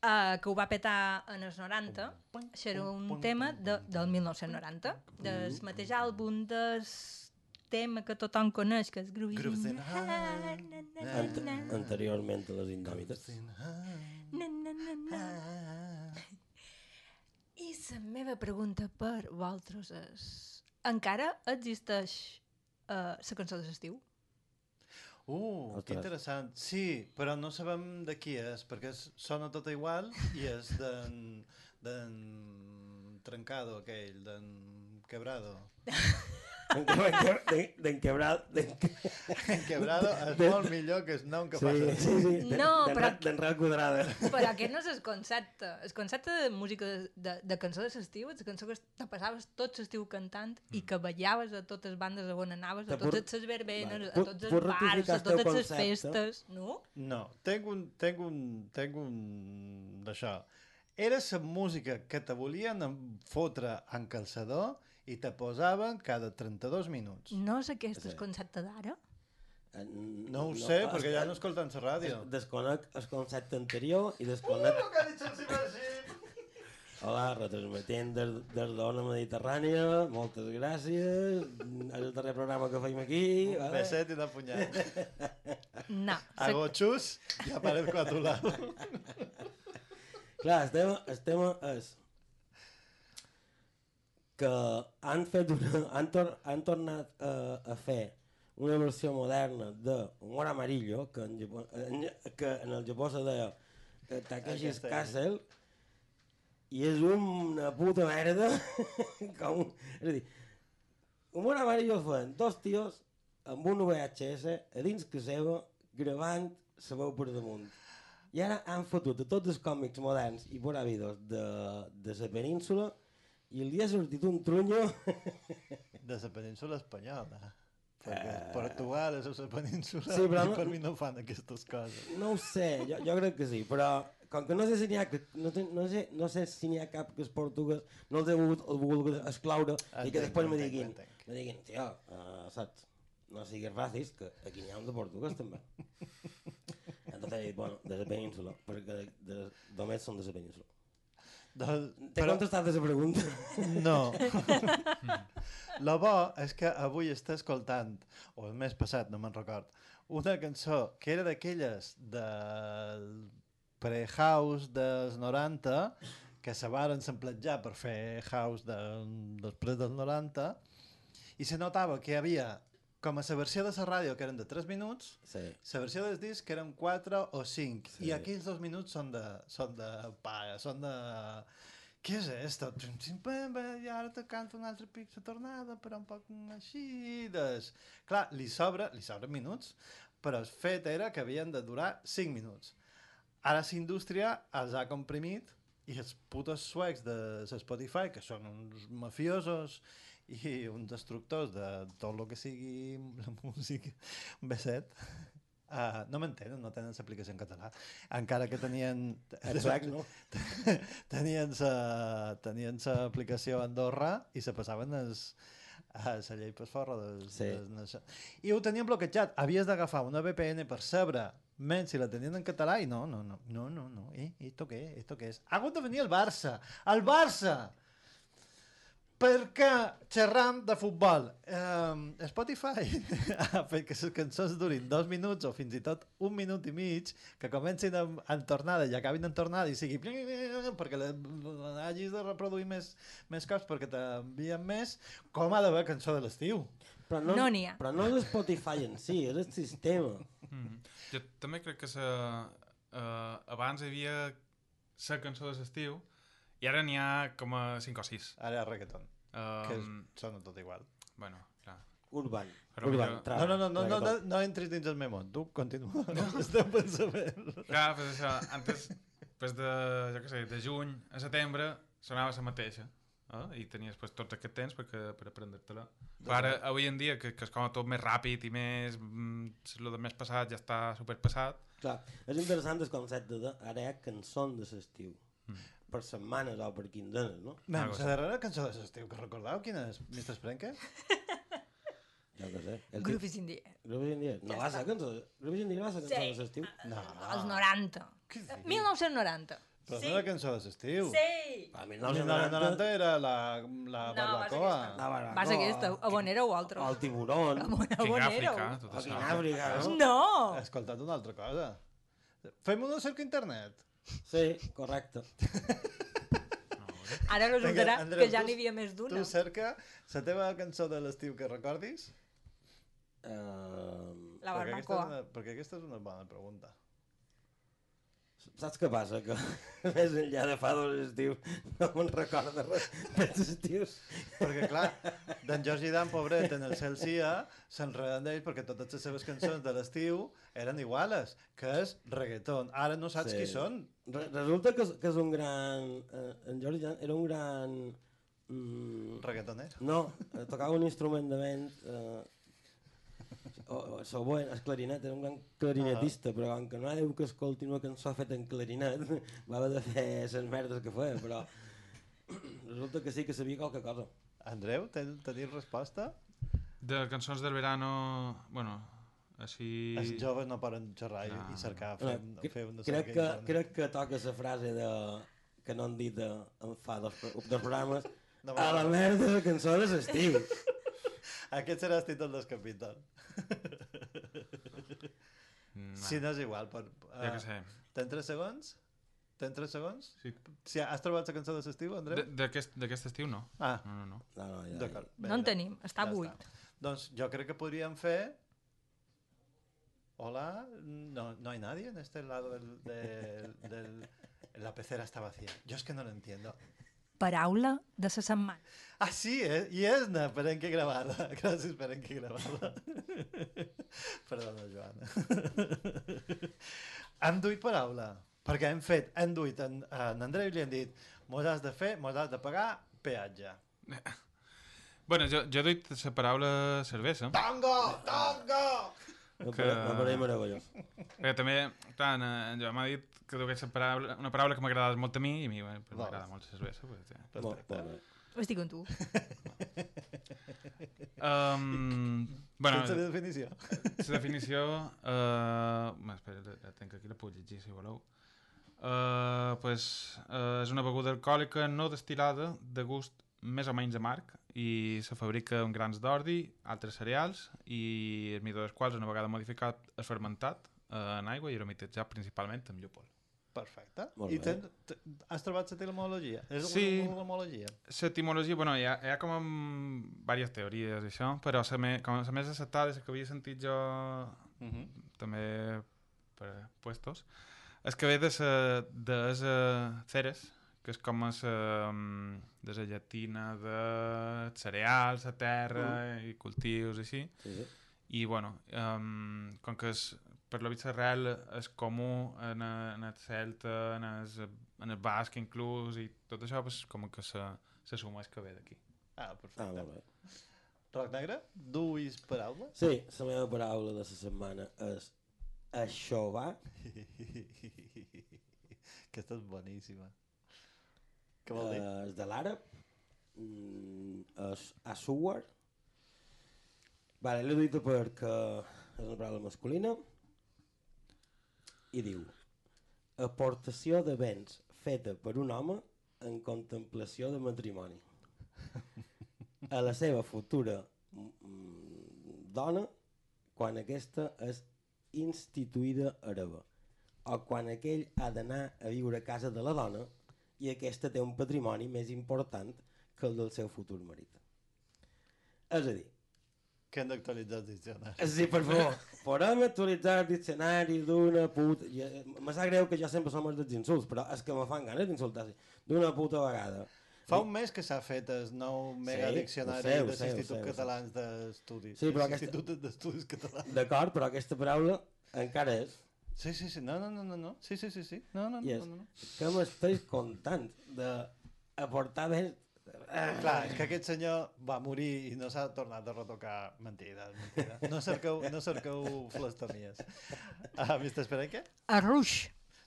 uh, que ho va petar en els 90. Això era un tema de, del 1990, del mateix àlbum del tema que tothom coneix, que és Grooves Grooves in Heart. Ant na. anteriorment a les Indòmites. Na, na, na, na. I la meva pregunta per vosaltres és... Encara existeix uh, la cançó de l'estiu? Uh, que interessant. Sí, però no sabem de qui és, perquè és, sona tot igual i és d'en... d'en Trencado, aquell, d'en Quebrado. D'en quebrado... En Quebrado és molt millor que el nom que Sí, fa sí, sí. d'en- No, però- Ra- D'en Real Quadrada. Però aquest no és el concepte. El concepte de música de, de, de cançó de l'estiu és la cançó que te passaves tot l'estiu cantant i que ballaves a totes les bandes on anaves, a totes les verbenes, Vale. a tots els bars, a totes les festes, no? No, tenc un... Tenc un... Tenc un... d'això. Era la música que te volien fotre en calçador i te posaven cada 32 minuts. No és aquest el concepte d'ara? No ho sé, perquè ja no escolten la ràdio. Desconec el concepte anterior i desconec... que ha dit el! Hola, retransmetent des, des d'Ona Mediterrània, moltes gràcies. És el darrer programa que feim aquí. Un beset i una punyada. No. Agochus i aparezco a tu lado. Clar, el tema, el tema és que han, fet una, han, tor han tornat a, a fer una versió moderna de Humor Amarillo, que en, Japó, en, que en el Japó se deia eh, Takeshi's eh? Castle, i és una puta merda. com, és a dir, Humor Amarillo el feien dos tios amb un VHS a dins que seva gravant la veu per damunt. I ara han fotut a tots els còmics moderns i por habidos de, de la península i li ha sortit un trunyo... De la península espanyola. Perquè Portugal és la península Sí, però no- per mi no fan aquestes coses. No ho sé, jo, jo crec que sí, però com que no sé si n'hi ha, que- no, sé, no, sé, no sé si n'hi ha cap que els portuguès no els he volgut, volgut excloure i que Entenc, després me entenc, diguin, entenc. me diguin, tio, uh, saps, no siguis racist, que aquí n'hi ha un de portuguès també. Entonces he dit, bueno, de la península, perquè de, de, només són de la península. Doncs, T'he però- contestat la pregunta? No. Lo bo és que avui està escoltant, o el mes passat, no me'n record, una cançó que era d'aquelles del pre-house dels 90, que se varen sampletjar per fer house de, després dels 90, i se notava que hi havia com a la versió de la ràdio, que eren de 3 minuts, sí. la versió del disc que eren 4 o 5, Sí. i aquells dos minuts són de, són de paga, són de... Què és esto? I ara te canto un altre pic de tornada, però un poc així... Des... Clar, li sobra, li sobren minuts, però el fet era que havien de durar 5 minuts. Ara la indústria els ha comprimit i els putos suecs de Spotify, que són uns mafiosos i uns destructors de tot el que sigui la música, un beset, uh, no m'entenen, no tenen l'aplicació en català, encara que tenien... En suec, no? tenien sa, tenien l'aplicació a Andorra i se passaven els, a la llei per forra dels, Sí. dels, i ho tenien bloquejat havies d'agafar una VPN per saber menys si la tenien en català i no, no, no, no, no, no. Eh, esto què, esto què és? Ha hagut de venir el Barça, el Barça! Perquè xerram de futbol. Um, Spotify ha fet que les cançons durin dos minuts o fins i tot un minut i mig, que comencin en, en tornada i acabin en tornada i sigui perquè hagis de reproduir més, més cops perquè t'envien més, com ha d'haver cançó de l'estiu? Però No n'hi ha. Però no és Spotify en si, és el sistema. Mm. Jo també crec que sa, uh, abans hi havia la cançó de l'estiu i ara n'hi ha com a 5 o 6. Ara hi ha reggaeton, Um, que és, sona tot igual. Bueno, clar. Urban. Però Urban, millor- No, no, no, no, no, no, no entris dins el meu món. Tu continua el teu pensament. Clar, pues això, antes, pues de, jo què sé, de juny a setembre sonava la mateixa. Eh? I tenies pues, tot aquest temps perquè, per aprendre-te-la. Però ara, avui en dia, que, que és com tot més ràpid i més... Mm, el de més passat ja està superpassat. Clar, és interessant el concepte de ara hi ha cançons de l'estiu. Per setmanes o per quinzenes, no? Men, la darrera cançó de l'estiu que recordeu quina és? Mr. Sprenke? Jo què sé. El Groove tip- is in the air. Groove is in the air. No va ser cançó... Groove is in the air va ser cançó Sí. de l'estiu? No. Els 90. 1990. Però Sí. no era cançó de l'estiu. Sí. A 1990 era la, la No, va ser barbacoa. aquesta. La barbacoa. Va ser aquesta, Abonero o altre. El tiburón. Abonero. tot això. En Àfrica, no? No! He escoltat una altra cosa. Fem una cerca a internet. Sí, correcte. Ara resultarà Andreu, que ja n'hi havia més d'una. Tu cerca la teva cançó de l'estiu que recordis? Uh, La Perquè aquesta, barbacoa. és una, perquè aquesta és una bona pregunta. Saps què passa? Que més enllà de fa dos estius no me'n recorda res dels estius. Perquè, clar, d'en Jordi Dan, pobret, en el cel sia, s'enreden d'ell perquè totes les seves cançons de l'estiu eren iguales, que és reggaeton. Ara no saps Sí. qui són. Re resulta que és, que és un gran... Eh, en Jordi Jan era un gran... Mm, Reggaetoner? No, eh, tocava un instrument de vent... Eh, o, o, següent, el clarinet, era un gran clarinetista, però com que no ha que escolti una cançó feta en clarinet, va haver de fer les merdes que feia, però resulta que sí que sabia qualque cosa. Andreu, ten, teniu resposta? De cançons del verano, bueno, així... Els joves no poden xerrar i, i cercar, fer, No, fer, fer una crec, que, internet. crec que toca la frase de, que no han dit de, en fa dos, dos programes No, a la merda de cançó de l'estiu. Aquest serà el títol del capítol. Mm, si no és igual. Per, Ja que sé. Tens 3 segons? Tens 3 segons? Sí. Si has trobat la cançó de l'estiu, Andreu? De- D'aquest d'aquest estiu no. Ah. No, no, no. No, no, ja, D'acord. No en tenim, està buit. Doncs jo crec que podríem fer... Hola, no, no hay nadie en este lado del, del, del- La pecera está vacía. Yo es que no lo entiendo. Paraula de la setmana. Ah, sí, eh? i és una perenque gravada. Gràcies, perenque gravada. Perdona, Joana. hem duit paraula, perquè hem fet, hem duit en, en Andreu i li hem dit mos has de fer, mos has de pagar peatge. Bueno, jo, jo he dit la paraula cervesa. Tango! Tango! Que... M'apareix meravellós. Perquè també, clar, en, en Joan m'ha dit que dugués una paraula, una paraula que m'agrada molt a mi i a mi bueno, pues, m'agrada molt la cervesa. Pues, ja. Perfecte. Estic amb tu. Um, bueno, Sense definició. La definició... Uh, espera, la, la tinc aquí, la puc llegir si voleu. Uh, pues, uh, és una beguda alcohòlica no destil·lada de gust més o menys amarg i se fabrica amb grans d'ordi, altres cereals i el midó dels quals una vegada modificat és fermentat uh, en aigua i aromatitzat principalment amb llúpol. Perfecte. Molt I ten, te, has trobat la telemologia? És Sí. una telemologia? L'etimologia, bueno, hi ha, hi ha com diverses teories i això, però la, me, com la més acceptada, la que havia sentit jo Mhm. també per puestos, és que ve de sa, de sa ceres, que és com és, de la llatina de cereals, la terra Mm. i cultius i així. Sí, sí. I, bueno, um, com que és, per lo vist l'arrel és comú en, en el celta, en el, en el basc inclús, i tot això, pues, com que se, se suma és que ve d'aquí. Ah, perfecte. Ah, molt bé. Roc Negre, duis paraula? Sí, la meva paraula de la setmana és això va. Aquesta és boníssima. Què vol dir? Eh, és de l'àrab. Mm, és assuar. Vale, l'he dit perquè és una paraula masculina. I diu aportació de béns feta per un home en contemplació de matrimoni a la seva futura mm, dona quan aquesta és instituïda hereva o quan aquell ha d'anar a viure a casa de la dona i aquesta té un patrimoni més important que el del seu futur marit. És a dir, Que hem d'actualitzar el diccionari. Sí, per favor. Podem actualitzar el diccionari d'una puta... ja- Me sap greu que jo sempre som els dels insults, però és que me fan ganes d'insultar d'una puta vegada. Fa un mes que s'ha fet el nou mega Sí, diccionari sé, dels sé, Instituts. Catalans d'Estudis. Sí, però aquesta- Instituts d'Estudis Catalans. D'acord, però aquesta paraula encara és... Sí, sí, sí. No, no, no, no, no. Sí, sí, sí, sí. No, no, no, I és no, no. que m'estic contant d'aportar més... Clar, és que aquest senyor va morir i no s'ha tornat a retocar. Mentida, mentida. No cerqueu, no cerqueu flastomies. Ah, Mr. Esperenque? Arruix.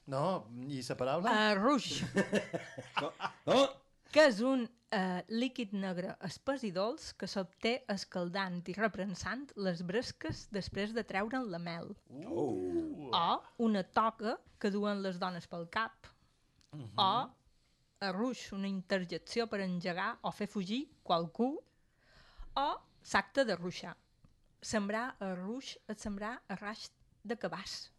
No, i la paraula? Uh, rouge. Oh! que és un uh, líquid negre espès i dolç que s'obté escaldant i reprensant les bresques després de treure'n la mel. Uh. O una toca que duen les dones pel cap. O a ruix, una interjecció per engegar o fer fugir qualcú. O s'acte de ruixar. Sembrar a ruix és sembrar a raix de cabàs.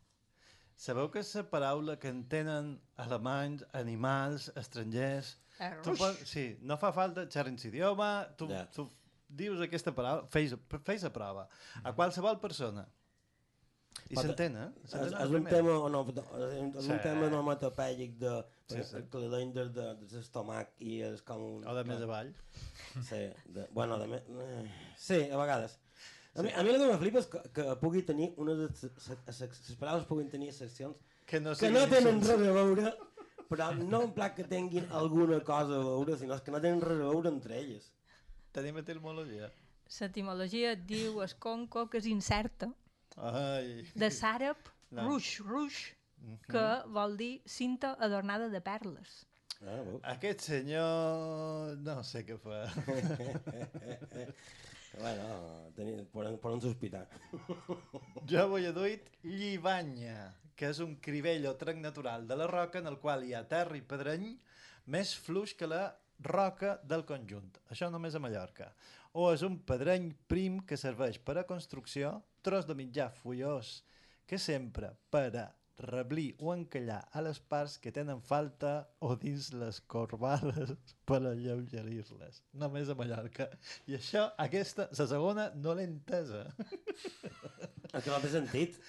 Sabeu que és la paraula que entenen alemanys, animals, estrangers... Tu Arruix. pot, sí, no fa falta xerrar idioma, tu, Ja. tu dius aquesta paraula, feis, feis la prova, a qualsevol persona. I s'entén, eh? És, és un tema, no, és un, és Sí. un tema onomatopèic de, Sí, sí, sí. sí. que li donen des de, de l'estomac i és com... Un, O de més avall. Sí, de, bueno, de més... eh, Sí, a vegades. A mi, a mi el que me flipa és que, que pugui tenir una de les, les paraules puguin tenir seccions Que no que no tenen res a veure, però no en pla que tinguin alguna cosa a veure, sinó que no tenen res a veure entre elles. Tenim etimologia. L'etimologia et diu esconco, que és incerta, Ai. de sàrab, No. ruix, ruix, que vol dir cinta adornada de perles. Ah, veus? Aquest senyor... no sé què fa. bueno, tenir, poden, poden sospitar. Jo avui he duit llibanya, que és un crivell o trenc natural de la roca en el qual hi ha terra i pedreny més fluix que la roca del conjunt. Això només a Mallorca. O és un pedreny prim que serveix per a construcció, tros de mitjà fullós, que sempre per a reblir o encallar a les parts que tenen falta o dins les corbades per alleugerir-les. Només a Mallorca. I això, aquesta, la segona, no l'he entesa. És que no té sentit.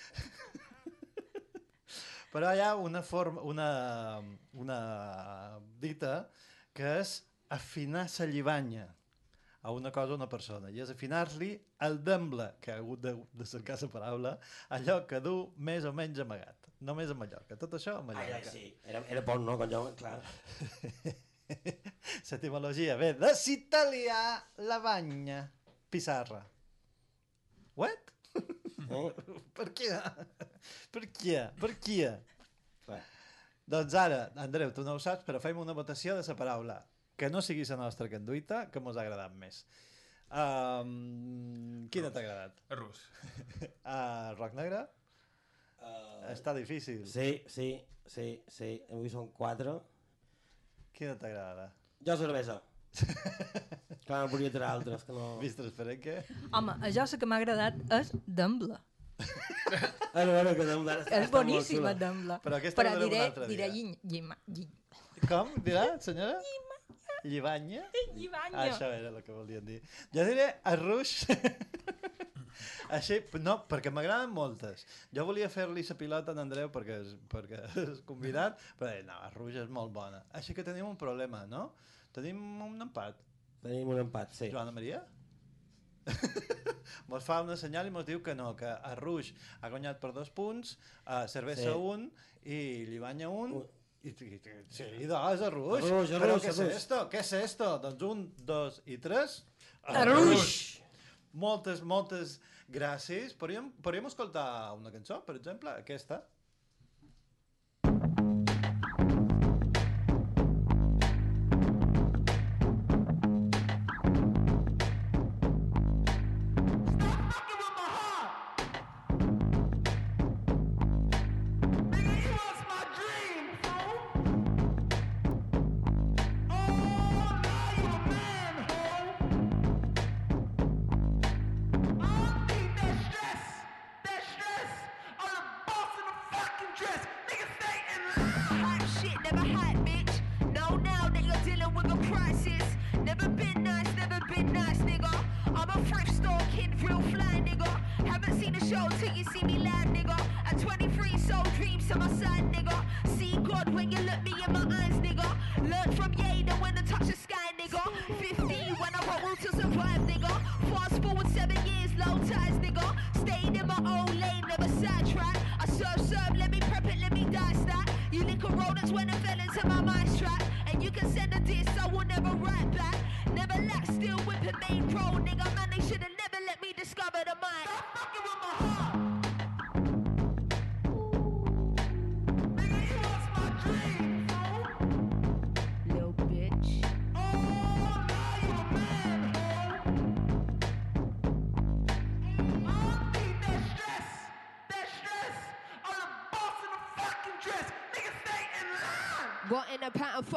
Però hi ha una forma, una, una dita que és afinar la llibanya a una cosa o una persona, i és afinar-li el demble, que ha hagut de, de cercar la paraula, allò que du més o menys amagat. Només a Mallorca. Tot això a Mallorca. ja, sí. Era, era bon, no? Jo, clar. L'etimologia ve de l'italià lavagna, pissarra. What? Eh? per què? Per què? Per què? Doncs ara, Andreu, tu no ho saps, però fem una votació de la paraula que no sigui la nostra que enduita, que mos ha agradat més. Um, quina t'ha agradat? Rus. Uh, rock negre? Uh, Està difícil. Sí, sí, sí, sí. Avui són quatre. Quina t'agrada? Jo cervesa. Clar, no podria tirar altres, que no... Vistres per què? Home, jo la que m'ha agradat és d'embla. A veure, que està, És boníssima d'embla. Però aquesta Però diré, altre diré llima. Com? Dirà, senyora? Llibanya? Llibanya. Ah, això era el que volien dir. Jo diré arruix. Així, no, perquè m'agraden moltes. Jo volia fer-li la pilota a en Andreu perquè és, perquè és convidat, però deia, no, arruix és molt bona. Així que tenim un problema, no? Tenim un empat. Tenim un empat, sí. Joana Maria? mos fa una senyal i mos diu que no, que Arruix ha guanyat per dos punts, uh, Cervesa Sí. un i Llibanya un, i, i, i, sí, dos, Arruix. Arruix, Però què és Arruix. esto? Què és esto? Doncs un, dos i tres. Arruix! Moltes, moltes gràcies. Podríem, podríem escoltar una cançó, per exemple, aquesta. Hot never hot, bitch. Know now that you're dealing with a crisis. Never been nice, never been nice, nigga. I'm a thrift store kid, real fly, nigga. Haven't seen a show till you see me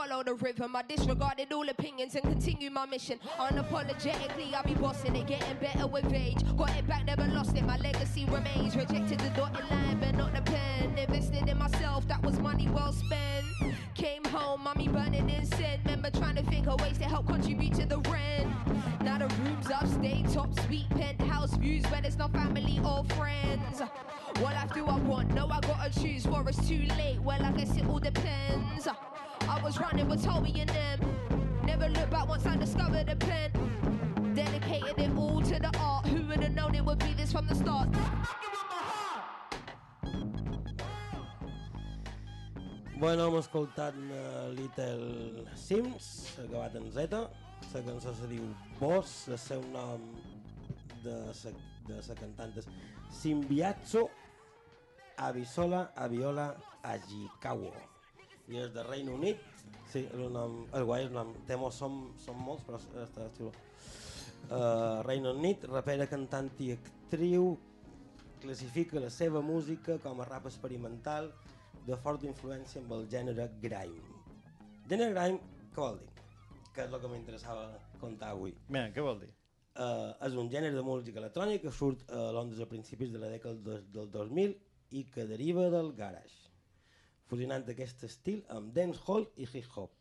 follow the rhythm. I disregarded all opinions and continue my mission. Unapologetically, I'll be bossing it, getting better with age. Got it back, never lost it. My legacy remains. Rejected the dotted line, but not the pen. Invested in myself, that was money well spent. Came home, mommy burning incense. Remember trying to think of ways to help contribute to the rent. Now the rooms upstate, top suite, penthouse views where there's no family or friends. What life do I want? No, I gotta choose, for it's too late. Well, I guess it all depends. Was running with Toby and them. Never looked back once I discovered the pen. Dedicated it all to the art. Who would have known it would be this from the start? Bueno, hem escoltat uh, Little Sims, acabat en Z. La cançó se diu Boss, el seu nom de sa, de sa cantant és Simbiatsu Abisola Aviola Ajikawa. I és de Reino Unit. Sí, el nom, el guai, el nom, temo, som, som molts, però està xulo. Uh, Reino Unit, rapera, cantant i actriu, classifica la seva música com a rap experimental de forta influència amb el gènere grime. Gènere grime, què vol dir? Que és el que m'interessava contar avui. Mira, què vol dir? Uh, és un gènere de música electrònica que surt a Londres a principis de la dècada del, del 2000 i que deriva del garage, fusionant aquest estil amb dancehall i hip-hop.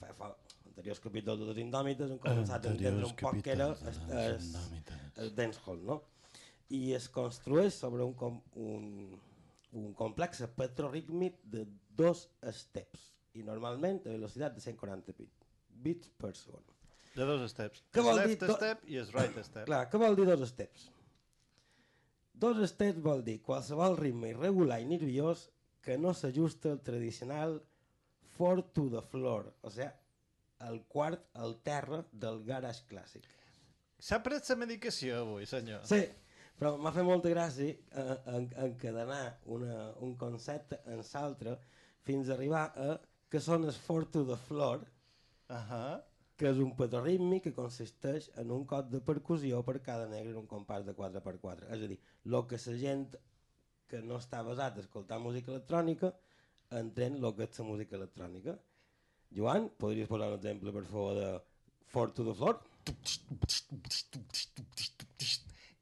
Fa, fa anteriors capítols de Indòmites hem començat a entendre un poc què era el, el, el dancehall, no? I es construeix sobre un, com, un, un complex patró rítmic de dos steps i normalment a velocitat de 140 bits, bits per segon. De dos steps. Què El vol dir left do- step i el right step. Clar, què vol dir dos steps? Dos steps vol dir qualsevol ritme irregular i nerviós que no s'ajusta al tradicional four to the floor, o sigui, el quart al terra del garage clàssic. S'ha pres la medicació avui, senyor. Sí, però m'ha fet molta gràcia eh, en, encadenar una, un concepte en l'altre fins a arribar a que són els four to the floor, uh -huh. que és un patró rítmic que consisteix en un cop de percussió per cada negre en un compàs de 4x4. És a dir, el que la gent que no està basat a escoltar música electrònica entén el que és la música electrònica. Joan, podries posar un exemple, per favor, de Four to the Floor?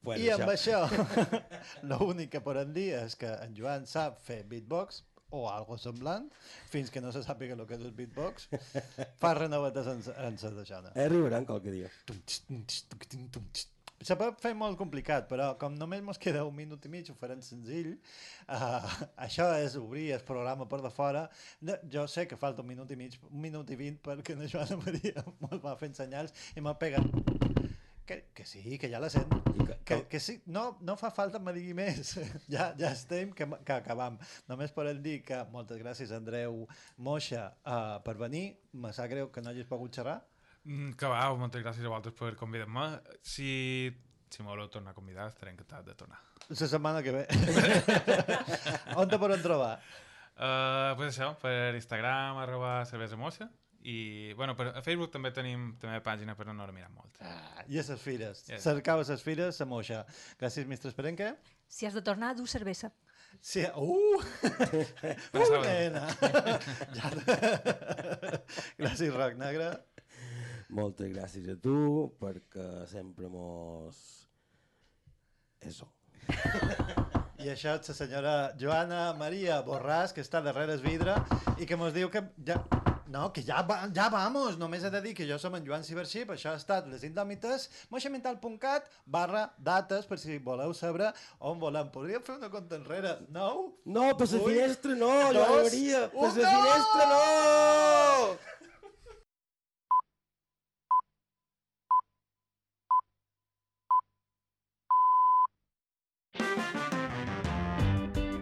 Pues I amb això, l'únic que podem dir és que en Joan sap fer beatbox, o algo semblant, fins que no se sàpiga el que és el beatbox, fa renovetes en, en sa deixona. Eh, arribaran qualque dia. Se pot fer molt complicat, però com només mos queda un minut i mig, ho farem senzill. Uh, això és obrir el programa per de fora. No, jo sé que falta un minut i mig, un minut i vint, perquè la Joana Maria mos va fent senyals i m'ha pegat que, que sí, que ja la sent. Que, que, que sí, no, no fa falta que me digui més. ja, ja estem, que, que acabam. Només podem dir que moltes gràcies, Andreu Moixa, uh, per venir. Me sap greu que no hagis pogut xerrar. Mm, que va, moltes gràcies a vosaltres per convidar-me. Si, si m'haureu tornar a convidar, estaré encantat de tornar. La setmana que ve. On te podem trobar? Uh, pues això, per Instagram, arroba cervesa moixa, i, bueno, per, a Facebook també tenim també pàgina, però no la mirem molt. Ah, I a les fires. Yes. Cercava les fires, la moixa. Gràcies, mestre Esperenque. Si has de tornar, du cervesa. Sí, uh! uh, nena! gràcies, Roc Negre. Moltes gràcies a tu, perquè sempre mos... Eso. I això és la senyora Joana Maria Borràs, que està darrere el vidre i que mos diu que ja... No, que ja, va, ja vamos, només he de dir que jo som en Joan Ciberxip, això ha estat Les Indòmites, moixamental.cat barra dates, per si voleu saber on volem. Podríem fer una compta enrere, no? No, per la finestra no, Joan Maria, per la finestra no!